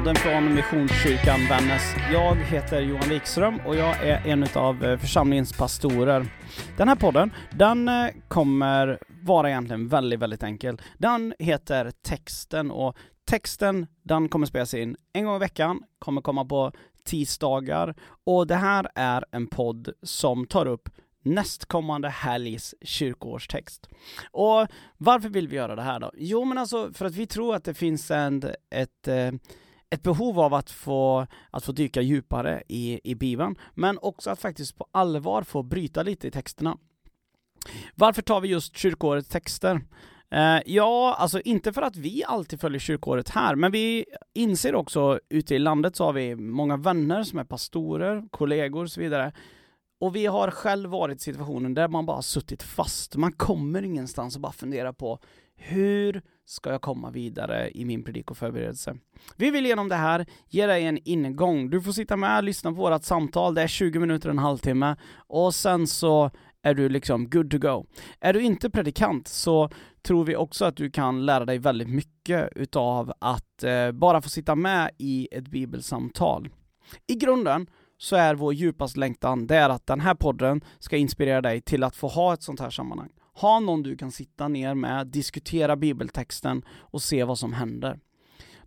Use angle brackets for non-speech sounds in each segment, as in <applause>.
podden från Missionskyrkan Vännäs. Jag heter Johan Wikström och jag är en av eh, församlingens pastorer. Den här podden, den eh, kommer vara egentligen väldigt, väldigt enkel. Den heter Texten och texten, den kommer spelas in en gång i veckan, kommer komma på tisdagar och det här är en podd som tar upp nästkommande helgs kyrkoårstext. Och varför vill vi göra det här då? Jo men alltså för att vi tror att det finns en, ett, ett ett behov av att få, att få dyka djupare i, i Bibeln, men också att faktiskt på allvar få bryta lite i texterna. Varför tar vi just kyrkoårets texter? Eh, ja, alltså inte för att vi alltid följer kyrkåret här, men vi inser också ute i landet så har vi många vänner som är pastorer, kollegor och så vidare, och vi har själv varit i situationen där man bara suttit fast, man kommer ingenstans och bara funderar på hur ska jag komma vidare i min predikoförberedelse? Vi vill genom det här ge dig en ingång. Du får sitta med och lyssna på vårt samtal, det är 20 minuter, en halvtimme, och sen så är du liksom good to go. Är du inte predikant så tror vi också att du kan lära dig väldigt mycket utav att eh, bara få sitta med i ett bibelsamtal. I grunden så är vår djupaste längtan, det är att den här podden ska inspirera dig till att få ha ett sånt här sammanhang. Ha någon du kan sitta ner med, diskutera bibeltexten och se vad som händer.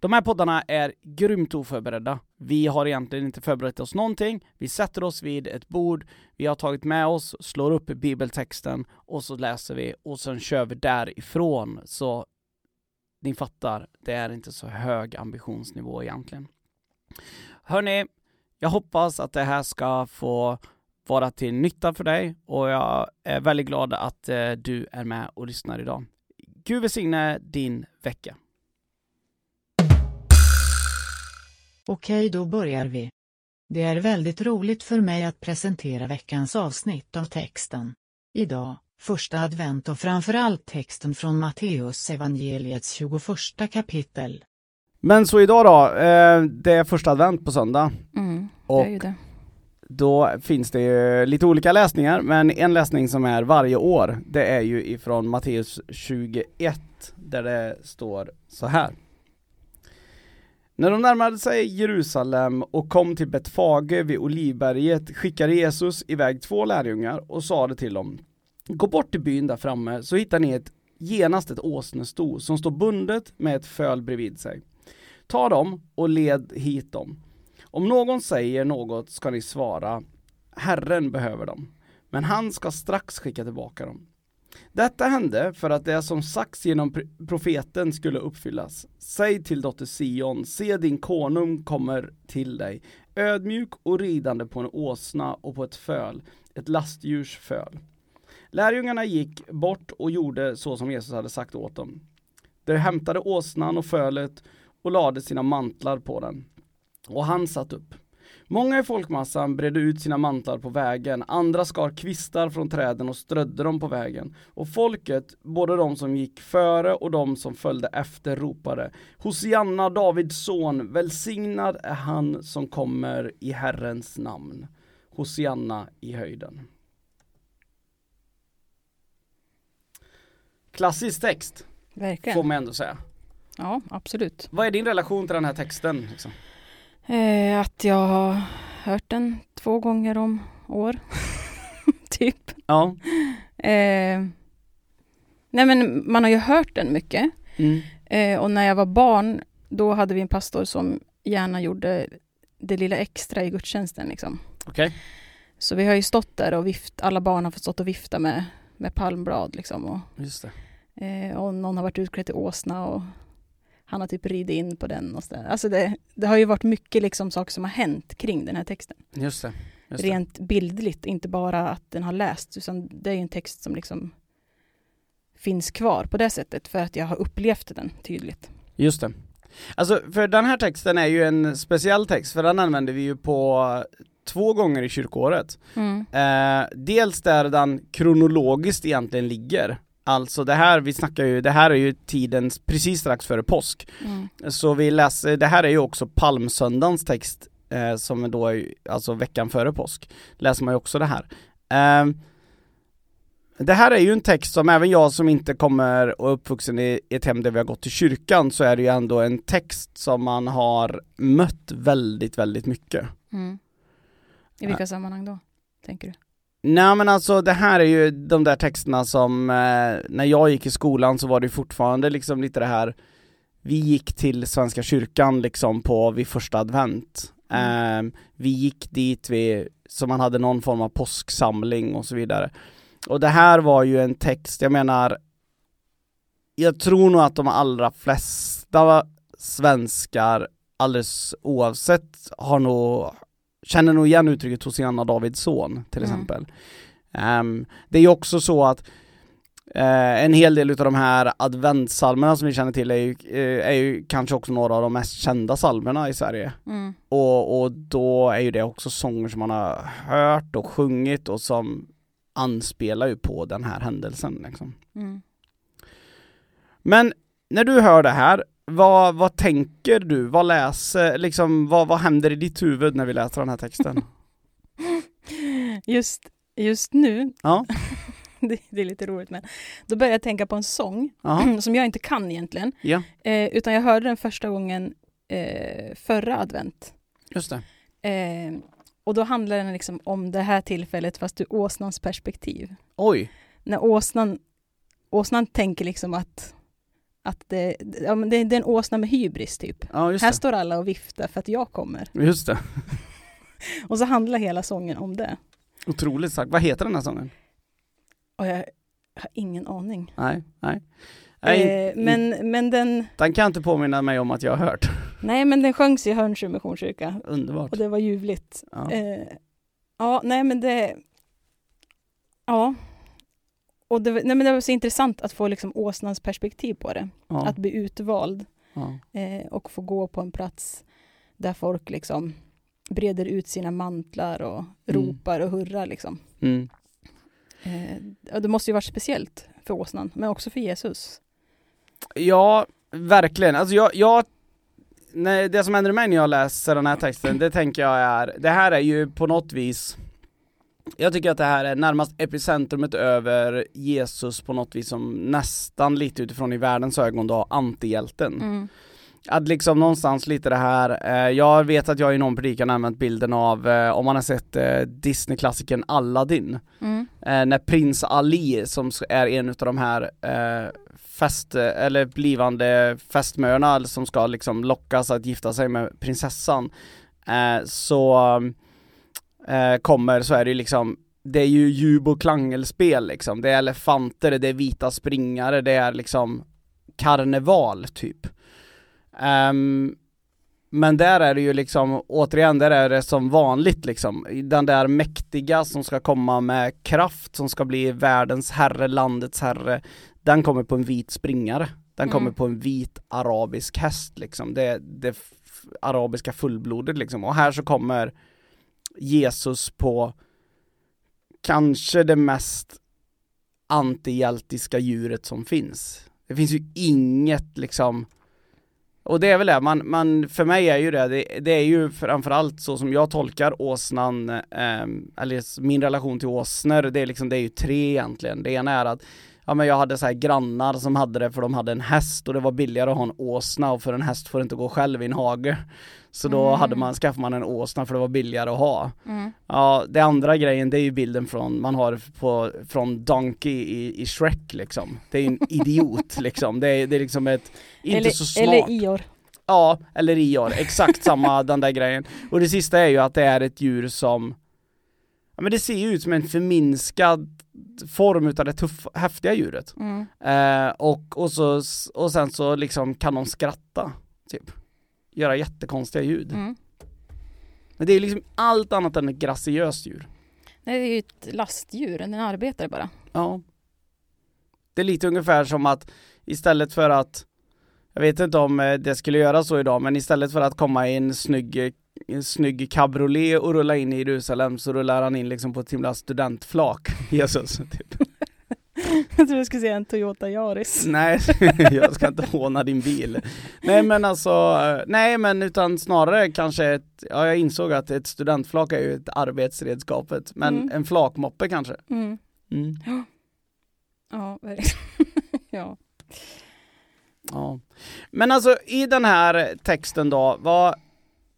De här poddarna är grymt oförberedda. Vi har egentligen inte förberett oss någonting. Vi sätter oss vid ett bord, vi har tagit med oss, slår upp bibeltexten och så läser vi och sen kör vi därifrån. Så ni fattar, det är inte så hög ambitionsnivå egentligen. Hörni, jag hoppas att det här ska få vara till nytta för dig och jag är väldigt glad att eh, du är med och lyssnar idag. Gud välsigne din vecka. Okej, då börjar vi. Det är väldigt roligt för mig att presentera veckans avsnitt av texten. Idag, första advent och framförallt texten från Matteus evangeliets 21 kapitel. Men så idag då, eh, det är första advent på söndag. Mm, Och det är ju det. Då finns det ju lite olika läsningar, men en läsning som är varje år, det är ju ifrån Matteus 21, där det står så här. När de närmade sig Jerusalem och kom till Betfage vid Olivberget skickade Jesus iväg två lärjungar och sade till dem Gå bort till byn där framme så hittar ni ett, genast ett åsnesto som står bundet med ett föl bredvid sig. Ta dem och led hit dem. Om någon säger något ska ni svara Herren behöver dem, men han ska strax skicka tillbaka dem. Detta hände för att det som sagts genom profeten skulle uppfyllas. Säg till dotter Sion, se din konung kommer till dig, ödmjuk och ridande på en åsna och på ett föl, ett lastdjurs föl. Lärjungarna gick bort och gjorde så som Jesus hade sagt åt dem. De hämtade åsnan och fölet och lade sina mantlar på den. Och han satt upp. Många i folkmassan bredde ut sina mantlar på vägen, andra skar kvistar från träden och strödde dem på vägen. Och folket, både de som gick före och de som följde efter, ropade Hosianna, Davids son, välsignad är han som kommer i Herrens namn. Hosianna i höjden. Klassisk text, Verkligen. får man ändå säga. Ja, absolut. Vad är din relation till den här texten? Liksom? Eh, att jag har hört den två gånger om år. <laughs> typ. Ja. Eh, nej men man har ju hört den mycket. Mm. Eh, och när jag var barn, då hade vi en pastor som gärna gjorde det lilla extra i gudstjänsten. Liksom. Okej. Så vi har ju stått där och vift, alla barn har fått stått och vifta med, med palmblad. Liksom, och, eh, och någon har varit utklädd till åsna och han har typ ridit in på den. Och så där. Alltså det, det har ju varit mycket liksom saker som har hänt kring den här texten. Just det. Just det. Rent bildligt, inte bara att den har lästs, utan det är ju en text som liksom finns kvar på det sättet, för att jag har upplevt den tydligt. Just det. Alltså, för den här texten är ju en speciell text, för den använder vi ju på två gånger i kyrkåret. Eh, dels där den kronologiskt egentligen ligger, alltså det här, vi snackar ju, det här är ju tiden precis strax före påsk. Mm. Så vi läser, det här är ju också palmsöndagens text, eh, som då, är, alltså veckan före påsk, läser man ju också det här. Eh, Det här är ju en text som även jag som inte kommer och är uppvuxen i ett hem där vi har gått till kyrkan så är det ju ändå en text som man har mött väldigt, väldigt mycket. Mm. I vilka sammanhang då, tänker du? Nej men alltså det här är ju de där texterna som, eh, när jag gick i skolan så var det fortfarande liksom lite det här Vi gick till Svenska kyrkan liksom på, vid första advent Mm. eh, Vi gick dit vid, så man hade någon form av påsksamling och så vidare Och det här var ju en text, jag menar Jag tror nog att de allra flesta svenskar alldeles oavsett har nog känner nog igen uttrycket Hosianna Davids son till Mm. exempel. Ehm, det är ju också så att eh, en hel del utav de här adventssalmerna som vi känner till är ju, eh, är ju kanske också några av de mest kända salmerna i Sverige. Mm. Och, och då är ju det också sånger som man har hört och sjungit och som anspelar ju på den här händelsen liksom. Mm. Men när du hör det här, vad, vad tänker du? Vad läser, liksom, vad, vad händer i ditt huvud när vi läser den här texten? <laughs> Just, just nu, Ja, <laughs> det, det är lite roligt men, då börjar jag tänka på en sång ja, <clears throat> som jag inte kan egentligen, ja, eh, utan jag hörde den första gången eh, förra advent. just det. Eh, och då handlar den liksom om det här tillfället fast ur åsnans perspektiv. Oj, När åsnan, åsnan tänker liksom att, att det, ja, men det, det är en åsna med hybris typ. ja Här det. står alla och viftar för att jag kommer. Just det. <laughs> Och så handlar hela sången om det. Otroligt sagt. Vad heter den här sången? Och jag har ingen aning. Nej, nej. nej Eh, men, men den, Den kan inte påminna mig om att jag har hört. nej men den sjöngs i Hörnsjö Missionskyrka Underbart. och det var ljuvligt. Ja. Eh, ja, nej men det... Ja. Och det, nej, men det var så intressant att få liksom åsnans perspektiv på det. Ja. Att bli utvald Ja. eh, och få gå på en plats där folk liksom breder ut sina mantlar och Mm. ropar och hurrar liksom. Mm. Eh, det måste ju varit speciellt för åsnan, men också för Jesus. Ja, verkligen. Alltså jag, jag nej, det som händer mig när jag läser den här texten, det tänker jag är, det här är ju på något vis jag tycker att det här är närmast epicentrumet över Jesus på något vis som nästan lite utifrån i världens ögon då antihjälten. Mm. Att liksom någonstans lite det här, eh, jag vet att jag i någon predikan använt bilden av, eh, om man har sett eh, Disney-klassikern Aladdin, Mm. eh, när prins Ali som är en av de här eh, fest, eller blivande fästmöarna som ska liksom lockas att gifta sig med prinsessan, eh, så eh, kommer så är det ju liksom det är ju jub och klangelspel liksom, det är elefanter, det är vita springare, det är liksom karneval typ. Ehm, men där är det ju liksom, återigen, där är det som vanligt liksom, den där mäktiga som ska komma med kraft, som ska bli världens herre, landets herre, den kommer på en vit springare. Den kommer Mm. på en vit arabisk häst liksom, det, det arabiska fullblodet liksom. Och här så kommer Jesus på kanske det mest antihjältiska djuret som finns. Det finns ju inget liksom och det är väl det, man, man, för mig är ju det, det, det är ju framförallt så som jag tolkar åsnan, eh, eller min relation till åsnor, det är liksom, det är ju tre egentligen. Det ena är att, ja men jag hade så här grannar som hade det för de hade en häst och det var billigare att ha en åsna och för en häst får inte gå själv i en hage. Så då Mm. hade man, skaffade man en åsna för det var billigare att ha. Mm. Ja, det andra grejen det är ju bilden från, man har på, från Donkey i, i Shrek liksom. Det är ju en <laughs> idiot liksom, det är, det är liksom ett, inte Eller, så smart. eller Ior. Ja, eller Ior, exakt samma <laughs> den där grejen. Och det sista är ju att det är ett djur som, ja men det ser ju ut som en förminskad form utav det tuff, häftiga djuret. Mm. Eh, och, och, så, och sen så liksom kan de skratta, typ. Göra jättekonstiga ljud. Mm. Men det är liksom allt annat än ett graciöst djur. Nej, det är ju ett lastdjur, en arbetare bara. Ja. Det är lite ungefär som att istället för att jag vet inte om eh, det skulle göra så idag, men istället för att komma i en snygg, snygg cabriolet och rulla in i Jerusalem så rullar han in liksom på ett himla studentflak, <laughs> Jesus. Typ. <laughs> Jag tror jag skulle säga en Toyota Yaris. Nej, <laughs> jag ska inte håna din bil. Nej men alltså, nej men utan snarare kanske ett, ja jag insåg att ett studentflak är ju ett arbetsredskapet, men Mm. en flakmoppe kanske. Mm. Mm. <gasps> Ja, verkligen. ja. Ja. Men alltså i den här texten då, vad,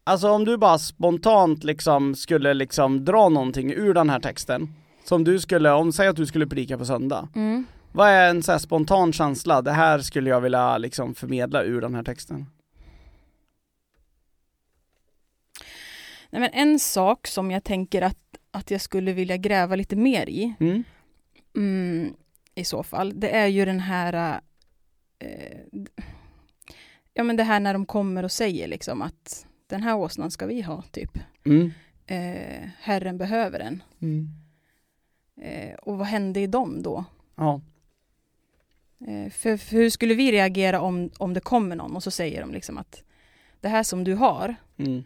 alltså om du bara spontant liksom skulle liksom dra någonting ur den här texten, som du skulle, om säg att du skulle predika på söndag, Mm. vad är en så spontan känsla, det här skulle jag vilja liksom förmedla ur den här texten? Nej, men en sak som jag tänker att, att jag skulle vilja gräva lite mer i, Mm? mm, i så fall, det är ju den här... Eh, ja, men det här när de kommer och säger liksom att den här åsnan ska vi ha, typ. Mm. Eh, herren behöver den. Mm. Eh, och vad hände i dem då? Ja. Eh, för, för hur skulle vi reagera om, om det kommer någon och så säger de liksom att det här som du har, Mm.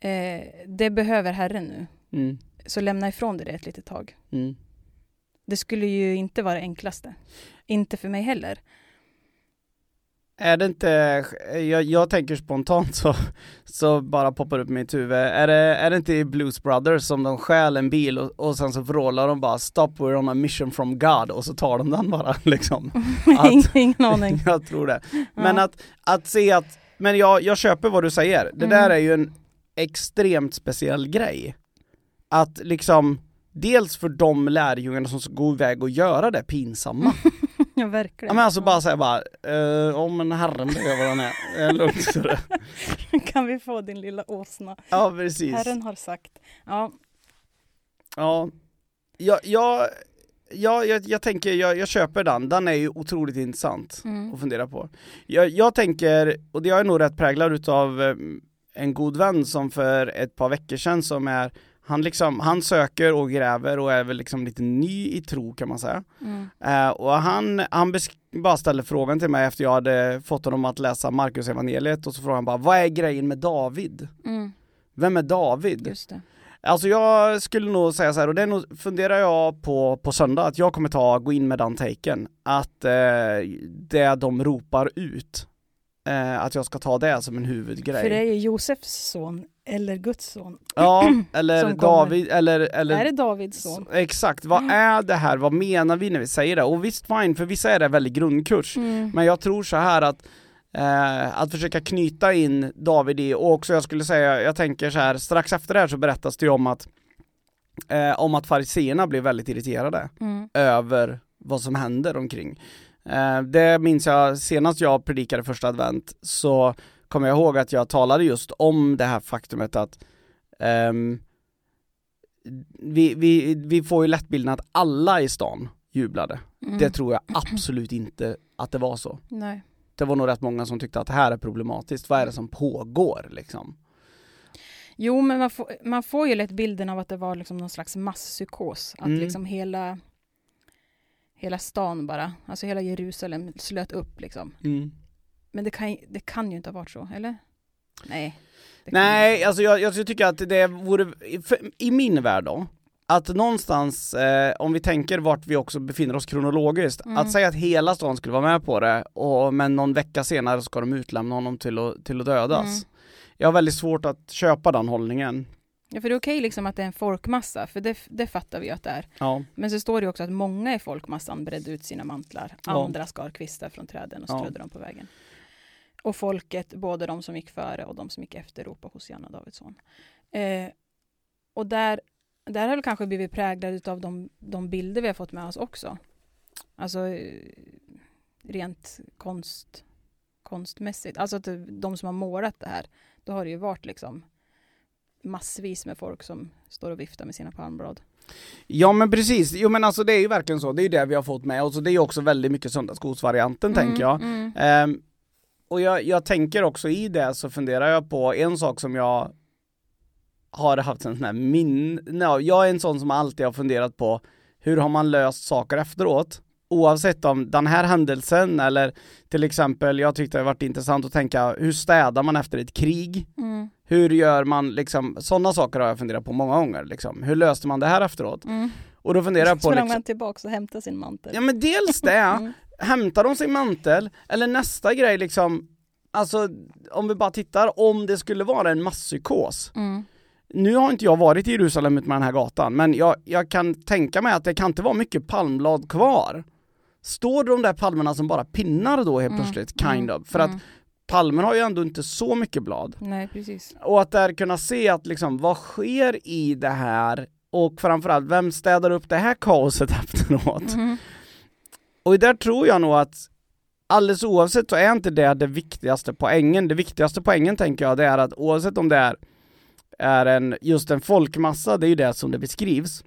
eh, det behöver Herren nu. Mm. Så lämna ifrån dig det ett litet tag. Mm. Det skulle ju inte vara det enklaste. Inte för mig heller. Är det inte, jag, jag tänker spontant så, så bara poppar upp mitt huvud, är det, är det inte i Blues Brothers som de stjäl en bil och, och sen så vrålar de bara 'Stop, we're on a mission from God' och så tar de den bara <laughs> liksom. <laughs> Att- Ingen aning. <laughs> jag tror det. Men Ja. att, att se att, men jag, jag köper vad du säger, det Mm. där är ju en extremt speciell grej. Att liksom, dels för de lärjungarna som ska gå iväg och göra det pinsamma. Ja, verkligen. Ja men alltså bara säga bara, eh, om en herren behöver vad han är, Eh, <laughs> lugnt så <laughs> det. Kan vi få din lilla åsna? Ja precis. Herren har sagt. Ja, Ja, jag, jag, jag, jag, jag tänker, jag, jag köper den, den är ju otroligt intressant mm. att fundera på. Jag, jag tänker, och det är nog rätt präglad utav eh, en god vän som för ett par veckor sedan som är han liksom, han söker och gräver och är väl liksom lite ny i tro kan man säga. Mm. Eh, och han, han bara ställde frågan till mig efter jag hade fått honom att läsa Markus evangeliet och så frågade han bara, vad är grejen med David? Mm. Vem är David? Just det. Alltså jag skulle nog säga så här, och det nog, funderar jag på på söndag, att jag kommer ta, gå in med den taken, att eh, det de ropar ut, eh, att jag ska ta det som en huvudgrej. För det är ju Josefs son, eller Guds son. Ja, <clears throat> eller. David, eller, eller Är det Davids son? Exakt, vad är det här, vad menar vi när vi säger det? Och visst fine, för vissa är det väldigt grundkurs, Mm. men jag tror så här att eh, att försöka knyta in David i, och också jag skulle säga, jag tänker så här, strax efter det här så berättas det ju om att eh, om att fariseerna blev väldigt irriterade Mm. över vad som händer omkring. Eh, det minns jag senast jag predikade första advent så kommer jag ihåg att jag talade just om det här faktumet att ehm, vi, vi, vi får ju lätt bilden att alla i stan jublade. Mm. Det tror jag absolut inte att det var så. Nej. Det var nog rätt många som tyckte att det här är problematiskt, vad är det som pågår liksom? Jo, men man får, man får ju lätt bilden av att det var liksom någon slags masspsykos. Att Mm. liksom hela, hela stan bara, alltså hela Jerusalem slöt upp liksom. Men det kan, det kan ju inte ha varit så, eller? Nej. Nej, alltså jag, jag tycker att det vore, för, i min värld då, att någonstans, eh, om vi tänker vart vi också befinner oss kronologiskt, Mm. att säga att hela stan skulle vara med på det, och, men någon vecka senare ska de utlämna honom till att, till att dödas. Mm. Jag har väldigt svårt att köpa den hållningen. Ja, för det är okej liksom att det är en folkmassa, för det, det fattar vi ju att det är. Ja, Men så står det också att många i folkmassan bredde ut sina mantlar. Ja. Andra skar kvistar från träden och Ja. strödde dem på vägen. Och folket, både de som gick före och de som gick efter, ropade Hosianna Davidsson. Eh, och där, där har det kanske blivit präglad av de, de bilder vi har fått med oss också. Alltså eh, rent konst, konstmässigt. Alltså att de som har målat det här, då har det ju varit liksom massvis med folk som står och viftar med sina palmblad. ja men precis, jo men alltså det är ju verkligen så, det är ju det vi har fått med oss, och det är ju också väldigt mycket söndagsskogsvarianten tänker jag. Mm. Ehm, och jag, jag tänker också i det så funderar jag på en sak som jag har haft en sån här min... No, jag är en sån som alltid har funderat på hur har man löst saker efteråt? Oavsett om den här händelsen eller till exempel, jag tyckte det varit intressant att tänka hur städar man efter ett krig? Mm. Hur gör man liksom, sådana saker har jag funderat på många gånger liksom. Hur löste man det här efteråt? Mm. Och då funderar jag på Sprang liksom, man tillbaka och hämtade sin mantel. ja men dels det, <laughs> Mm. Hämtar de sin mantel, eller nästa grej liksom, alltså om vi bara tittar, om det skulle vara en masspsykos. Mm. Nu har inte jag varit i Jerusalem ut med den här gatan, men jag, jag kan tänka mig att det kan inte vara mycket palmblad kvar. står de där palmerna som bara pinnar då helt Mm, plötsligt, kind mm, of. För att mm. palmen har ju ändå inte så mycket blad. Nej, precis. Och att där kunna se att liksom, vad sker i det här? Och framförallt, vem städar upp det här kaoset <laughs> efteråt? Mhm. Och där tror jag nog att alldeles oavsett så är inte det det viktigaste poängen. Det viktigaste poängen tänker jag det är att oavsett om det är, är en, just en folkmassa, det är ju det som det beskrivs.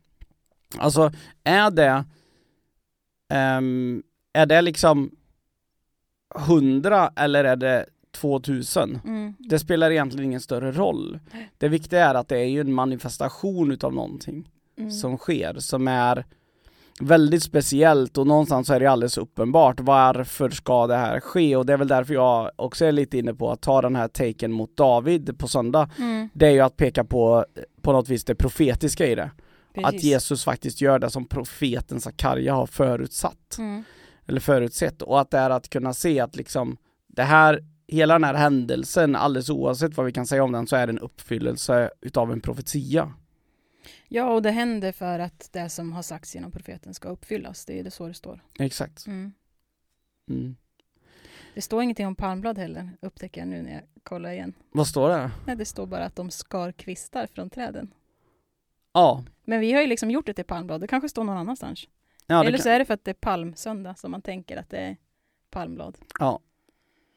Alltså, är det ehm, är det liksom 100 eller är det 2000? Mm. Det spelar egentligen ingen större roll. Det viktiga är att det är ju en manifestation utav någonting Mm. som sker, som är väldigt speciellt och någonstans är det alldeles uppenbart varför ska det här ske och det är väl därför jag också är lite inne på att ta den här taken mot David på söndag. Mm. Det är ju att peka på på något vis det profetiska i det. Att Precis. Jesus faktiskt gör det som profeten Sakarja har förutsatt Mm. eller förutsett och att det är att kunna se att liksom det här, hela den här händelsen, alldeles oavsett vad vi kan säga om den, så är det en uppfyllelse utav en profetia. Ja, och det händer för att det som har sagts genom profeten ska uppfyllas. Det är det så det står. Exakt. Mm. Mm. Det står ingenting om palmblad heller, upptäcker jag nu när jag kollar igen. Vad står det? Nej, det står bara att de skar kvistar från träden. Ja, Men vi har ju liksom gjort det till palmblad. Det kanske står någon annanstans. ja, Eller kan, så är det för att det är palmsöndag som man tänker att det är palmblad. ja.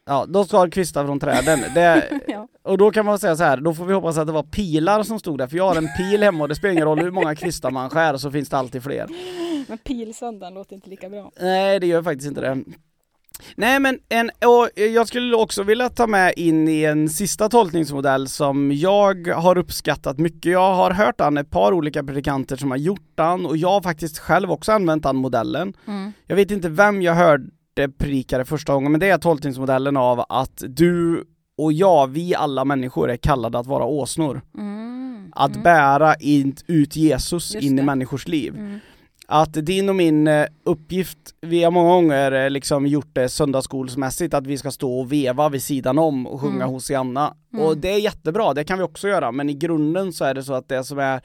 Ja, de skar kvistar från träden. Det, <laughs> ja. och då kan man säga så här, då får vi hoppas att det var pilar som stod där, för jag har en pil hemma och det spelar ingen roll hur många kvistar man skär så finns det alltid fler. Men pilsöndagen låter inte lika bra. Nej, det gör faktiskt inte det. Nej men en, och jag skulle också vilja ta med in i en sista tolkningsmodell som jag har uppskattat mycket. Jag har hört den ett par olika predikanter som har gjort den och jag har faktiskt själv också använt den modellen. Mm. Jag vet inte vem jag hörde predika det första gången, men det är tolkningsmodellen av att du och jag, vi alla människor är kallade att vara åsnor. Mm. Att Mm. bära in, ut Jesus Just in i det. människors liv Mm. att din och min eh, uppgift, vi har många gånger eh, liksom gjort det söndagsskolsmässigt, att vi ska stå och veva vid sidan om och sjunga Mm. Hosianna. Mm. Och det är jättebra, det kan vi också göra, men i grunden så är det så att det som är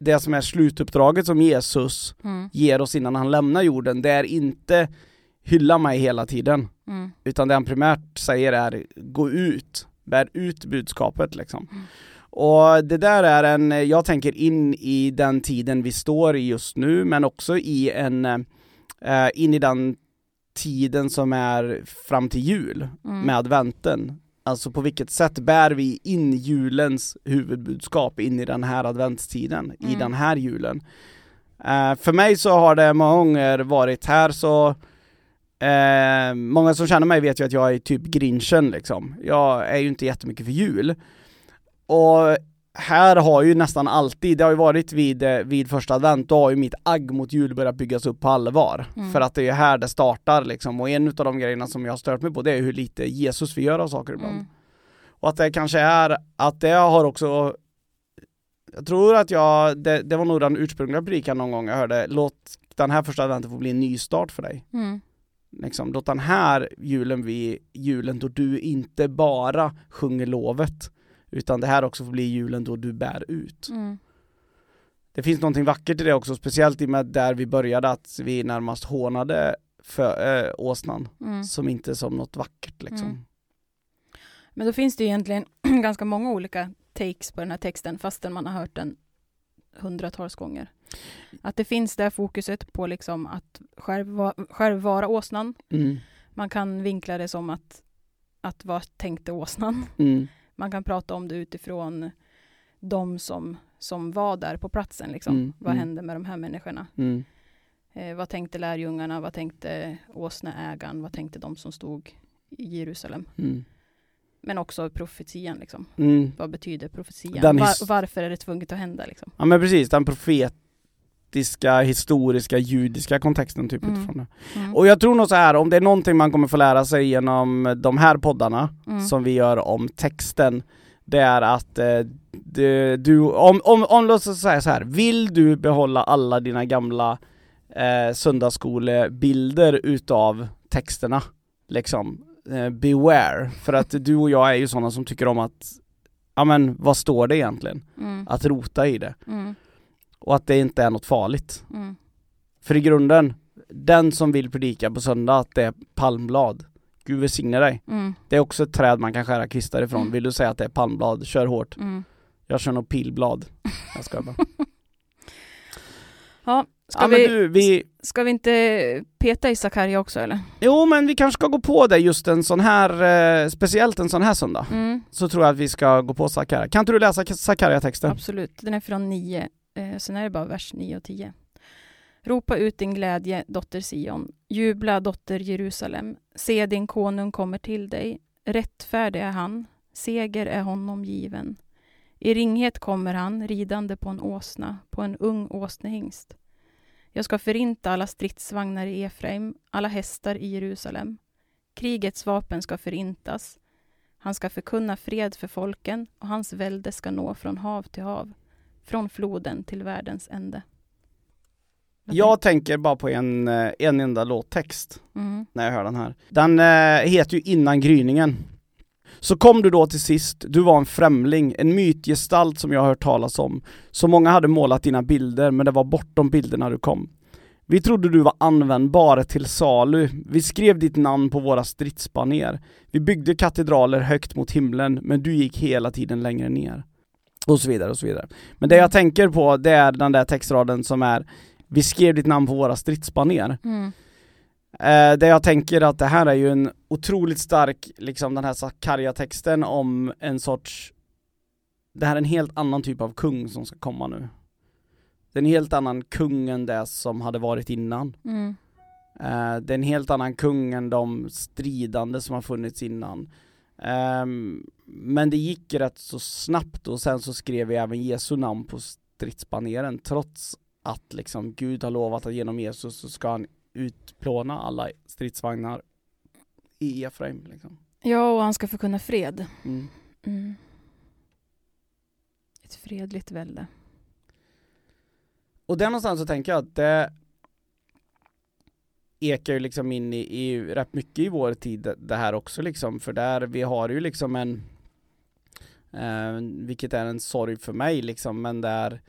det som är slutuppdraget som Jesus Mm. ger oss innan han lämnar jorden, det är inte hylla mig hela tiden, Mm. utan det han primärt säger är gå ut, bär ut budskapet liksom. Mm. Och det där är en, jag tänker in i den tiden vi står i just nu, men också i en, eh, in i den tiden som är fram till jul, Mm. med adventen. Alltså på vilket sätt bär vi in julens huvudbudskap in i den här adventstiden, i Mm. den här julen. Eh, för mig så har det många gånger varit här så Eh, många som känner mig vet ju att jag är typ grinchen liksom. Jag är ju inte jättemycket för jul. Och här har ju nästan alltid, det har ju varit vid, eh, vid första advent, då har ju mitt agg mot jul börjat byggas upp på allvar. Mm. För att det är här det startar liksom. Och en av de grejerna som jag har stört mig på det är hur lite Jesus vi gör av saker ibland. Mm. Och att det kanske är, att det har också Jag tror att jag, det, det var nog den ursprungliga predikan någon gång jag hörde, låt den här första adventen få bli en ny start för dig. Mm. Liksom, den här julen bli julen då du inte bara sjunger lovet, utan det här också får bli julen då du bär ut. Mm. Det finns någonting vackert i det också, speciellt i och med där vi började, att vi närmast hånade för, äh, åsnan, Mm. som inte som något vackert liksom. Mm. Men då finns det egentligen <clears throat> ganska många olika takes på den här texten fastän man har hört den hundratals gånger. Att det finns det fokuset på liksom att själv, va- själv vara åsnan. Mm. Man kan vinkla det som att, att vad tänkte åsnan? Mm. Man kan prata om det utifrån de som, som var där på platsen. Liksom. Mm, Vad mm. hände med de här människorna? Mm. Eh, vad tänkte lärjungarna? Vad tänkte åsneägaren? Vad tänkte de som stod i Jerusalem? Men också profetian. Liksom. Mm. Vad betyder profetian? Den Var, varför är det tvunget att hända? Liksom? Ja men precis, den profetiska, historiska, judiska kontexten typ Mm. utifrån det. Mm. Och jag tror nog så här, om det är någonting man kommer få lära sig genom de här poddarna Mm. som vi gör om texten, det är att eh, det, du, om, om, om låt oss säga så här, vill du behålla alla dina gamla eh, söndagsskolebilder utav texterna, liksom, eh, beware, för att du och jag är ju sådana som tycker om att, ja men vad står det egentligen? Mm. Att rota i det, Mm. och att det inte är något farligt. Mm. För i grunden, den som vill predika på söndag att det är palmblad. Gud välsigne dig. Mm. Det är också ett träd man kan skära kvistar ifrån. Mm. Vill du säga att det är palmblad, kör hårt. Mm. Jag kör nog pilblad. Jag ska bara. <laughs> <laughs> Ja, ska, ja, vi, du, vi, ska vi inte peta i Sakarja också eller? jo men vi kanske ska gå på det just en sån här, eh, speciellt en sån här söndag. Mm. Så tror jag att vi ska gå på Sakarja. Kan inte du läsa Sakarja-texten? Absolut, den är från 9, eh, sen är det bara vers 9 och 10. Ropa ut din glädje, dotter Sion. Jubla, dotter Jerusalem. Se, din konung kommer till dig. Rättfärdig är han. Seger är honom given. I ringhet kommer han, ridande på en åsna, på en ung åsnehingst. Jag ska förinta alla stridsvagnar i Efraim, alla hästar i Jerusalem. Krigets vapen ska förintas. Han ska förkunna fred för folken och hans välde ska nå från hav till hav, från floden till världens ände. Vad Jag tänker bara på en, eh, en enda låttext Mm. när jag hör den här. Den eh, heter ju Innan gryningen. Så kom du då till sist, du var en främling, en mytgestalt som jag har hört talas om. Så många hade målat dina bilder, men det var bortom bilderna du kom. Vi trodde du var användbar till salu, vi skrev ditt namn på våra stridsbaner. Vi byggde katedraler högt mot himlen, men du gick hela tiden längre ner. Och så vidare och så vidare. Men det jag tänker på, det är den där textraden som är Vi skrev ditt namn på våra stridsbaner. Mm. Eh, det jag tänker att det här är ju en otroligt stark, liksom den här Sakarja-texten om en sorts Det här är en helt annan typ av kung som ska komma nu. Det är en helt annan kung än det som hade varit innan. Mm. Eh, det är en helt annan kung än de stridande som har funnits innan. Ehm, men det gick rätt så snabbt och sen så skrev vi även Jesu namn på stridsbaneren trots att liksom Gud har lovat att genom Jesus så ska han utplåna alla stridsvagnar i Efraim liksom. Ja, och han ska förkunna fred. Mm. Mm. Ett fredligt välde. Och där någonstans så tänker jag att det ekar ju liksom in i, i rätt mycket i vår tid det- det här också liksom, för där vi har ju liksom en eh, vilket är en sorg för mig liksom, men där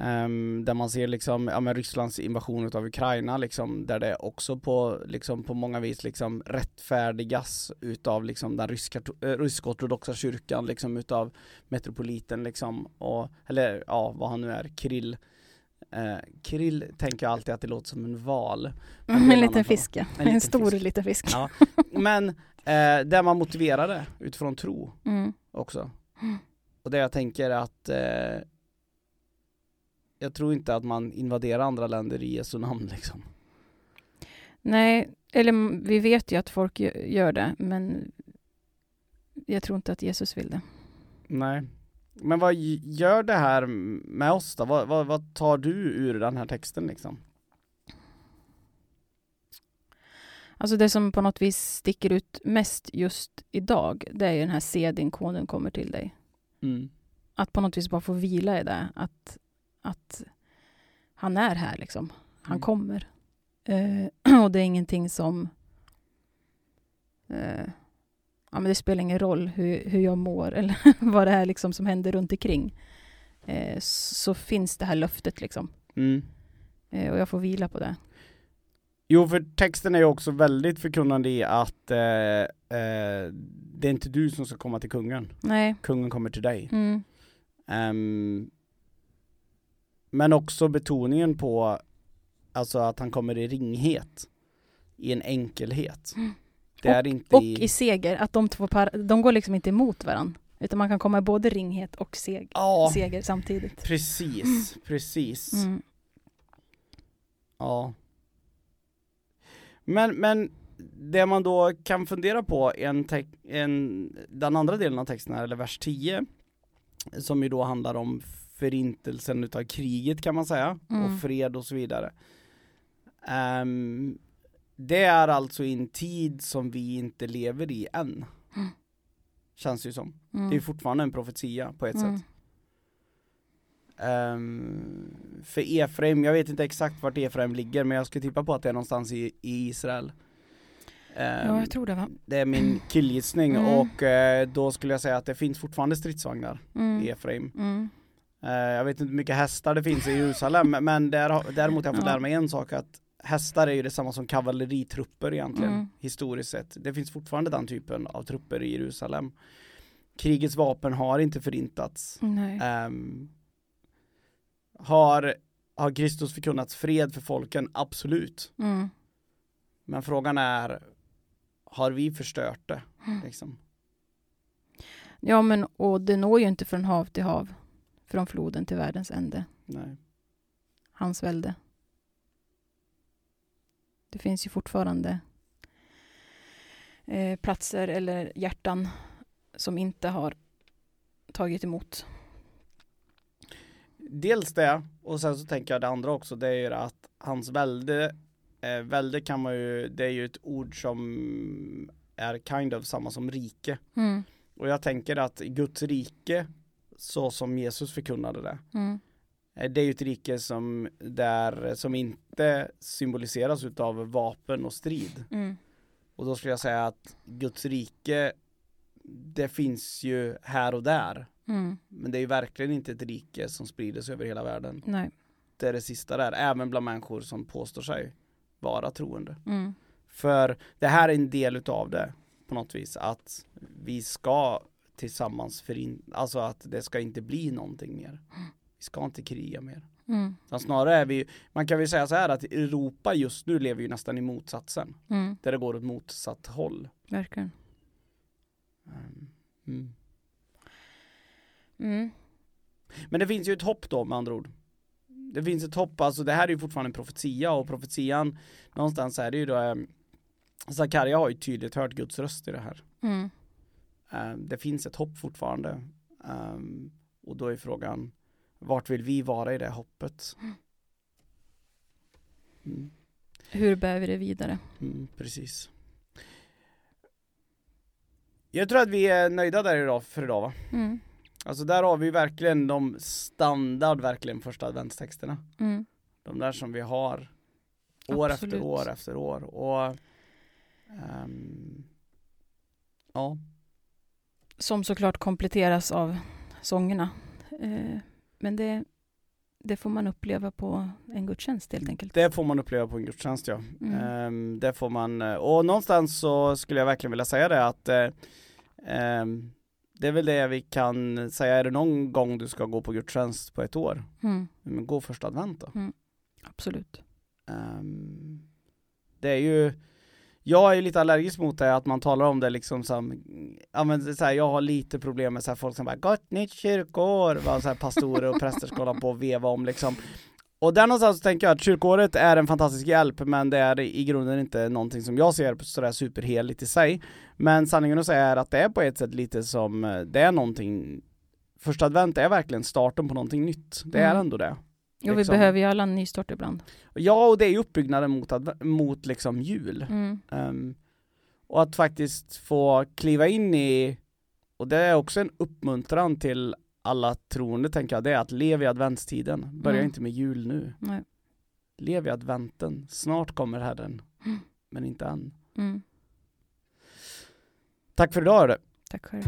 ehm, där man ser liksom, ja men Rysslands invasion av Ukraina liksom, där det också på, liksom på många vis liksom rättfärdigas utav liksom den ryska, äh, rysk-ortodoxa kyrkan liksom utav metropoliten liksom, och, eller ja, vad han nu är, Kirill Eh, krill tänker jag alltid att det låter som en val. Är <laughs> En liten fisk. En En, liten stor fisk. liten fisk. Ja. Men eh, där man motiverar det utifrån tro Mm. också. Mm. Och det jag tänker att eh, jag tror inte att man invaderar andra länder i Jesu namn liksom. Nej, eller vi vet ju att folk gö- gör det, men jag tror inte att Jesus vill det. Nej. Men vad gör det här med oss då? Vad, vad, vad tar du ur den här texten liksom? Alltså det som på något vis sticker ut mest just idag, det är ju den här se din konung kommer till dig. Mm. Att på något vis bara få vila i det, att, att han är här liksom. Han Mm. kommer. Eh, <clears throat> och det är ingenting som... Eh, ja, men det spelar ingen roll hur, hur jag mår <laughs> eller vad det är liksom som händer runt omkring. Eh, så finns det här löftet liksom. Mm. Eh, och jag får vila på det. Jo, för texten är ju också väldigt förkunnande i att eh, eh, det är inte du som ska komma till kungen. Nej. Kungen kommer till dig. Mm. Ehm, men också betoningen på alltså att han kommer i ringhet. I en enkelhet. Mm. Det är inte Och i... i seger, att de två par, de går liksom inte emot varandra. Utan man kan komma i både ringhet och seg, Ja, seger samtidigt. precis, precis. Mm. Ja. Men, men det man då kan fundera på, en, en den andra delen av texten här, eller vers 10, som ju då handlar om förintelsen utav kriget kan man säga, Mm. och fred och så vidare. Ehm, det är alltså i en tid som vi inte lever i än. Mm. Känns det ju som. Mm. Det är fortfarande en profetia på ett Mm. sätt. Ehm, för Efraim, jag vet inte exakt vart Efraim ligger men jag skulle tippa på att det är någonstans i, i Israel. Ehm, Ja, jag tror det va? det är min killgissning Mm. och eh, då skulle jag säga att det finns fortfarande stridsvagnar Mm. i Efraim. Mm. Eh, jag vet inte hur mycket hästar det finns i Jerusalem <laughs> men där, däremot har jag fått lära mig en sak att hästar är ju detsamma som kavalleritrupper egentligen, Mm. historiskt sett. Det finns fortfarande den typen av trupper i Jerusalem. Krigets vapen har inte förintats. Ehm, har, har Kristus förkunnat fred för folken? Absolut. Mm. Men frågan är, har vi förstört det? Mm. Liksom? Ja, men och det når ju inte från hav till hav. Från floden till världens ände. Nej. Hans välde. Det finns ju fortfarande eh, platser eller hjärtan som inte har tagit emot. Dels det, och sen så tänker jag det andra också, det är ju att hans välde, eh, välde kan man ju, det är ju ett ord som är kind of samma som rike. Mm. Och jag tänker att Guds rike, så som Jesus förkunnade det, Mm. eh, det är ju ett rike som, där, som inte symboliseras utav vapen och strid. Mm. Och då skulle jag säga att Guds rike, det finns ju här och där. Mm. Men det är ju verkligen inte ett rike som sprider sig över hela världen. Nej. Det är det sista där, även bland människor som påstår sig vara troende. Mm. För det här är en del utav det på något vis, att vi ska tillsammans förin, alltså att det ska inte bli någonting mer. Vi ska inte kriga mer. Mm. Snarare är vi, man kan väl säga så här att Europa just nu lever ju nästan i motsatsen. Mm. Där det går åt motsatt håll. Verkligen. Um, Mm. Mm. Men det finns ju ett hopp då med andra ord. Det finns ett hopp, alltså det här är ju fortfarande en profetia och profetian någonstans är det ju då eh, Zakaria har ju tydligt hört Guds röst i det här. Mm. Eh, det finns ett hopp fortfarande. Ehm, och då är frågan, vart vill vi vara i det hoppet? Mm, Hur bär vi det vidare? mm, precis. Jag tror att vi är nöjda där idag för idag va? Mm. Alltså där har vi verkligen de standard, verkligen första adventstexterna. Mm. De där som vi har år Absolut. efter år efter år och ehm, ja, Som såklart kompletteras av sångerna. Eh, men det, det får man uppleva på en gudstjänst helt enkelt. det får man uppleva på en gudstjänst ja. Mm. Ehm, det får man, eh, och någonstans så skulle jag verkligen vilja säga det att ehm, det är väl det vi kan säga, är det någon gång du ska gå på gudstjänst på ett år? Mm. Men gå första advent då. Absolut. Ehm, det är ju jag är lite allergisk mot det, att man talar om det liksom som, ja men så här, jag har lite problem med så här folk som bara 'Gott nytt kyrkoår' vad så här pastorer och präster ska hålla på och veva om liksom. Och där någonstans så tänker jag att kyrkåret är en fantastisk hjälp, men det är i grunden inte någonting som jag ser sådär superheligt i sig. Men sanningen att säga är att det är på ett sätt lite som, eh, det är någonting Första advent är verkligen starten på någonting nytt, det är Mm. ändå det Jo, vi Liksom. behöver ju alla en nystart ibland. Ja, och det är ju uppbyggnaden mot, mot liksom jul. Mm. Ehm, och att faktiskt få kliva in i, och det är också en uppmuntran till alla troende tänker jag, det är att leva i adventstiden. Börja Mm. inte med jul nu. Nej. Lev i adventen. Snart kommer Herren. Mm. Men inte än. Mm. Tack för idag hörru. Tack själv.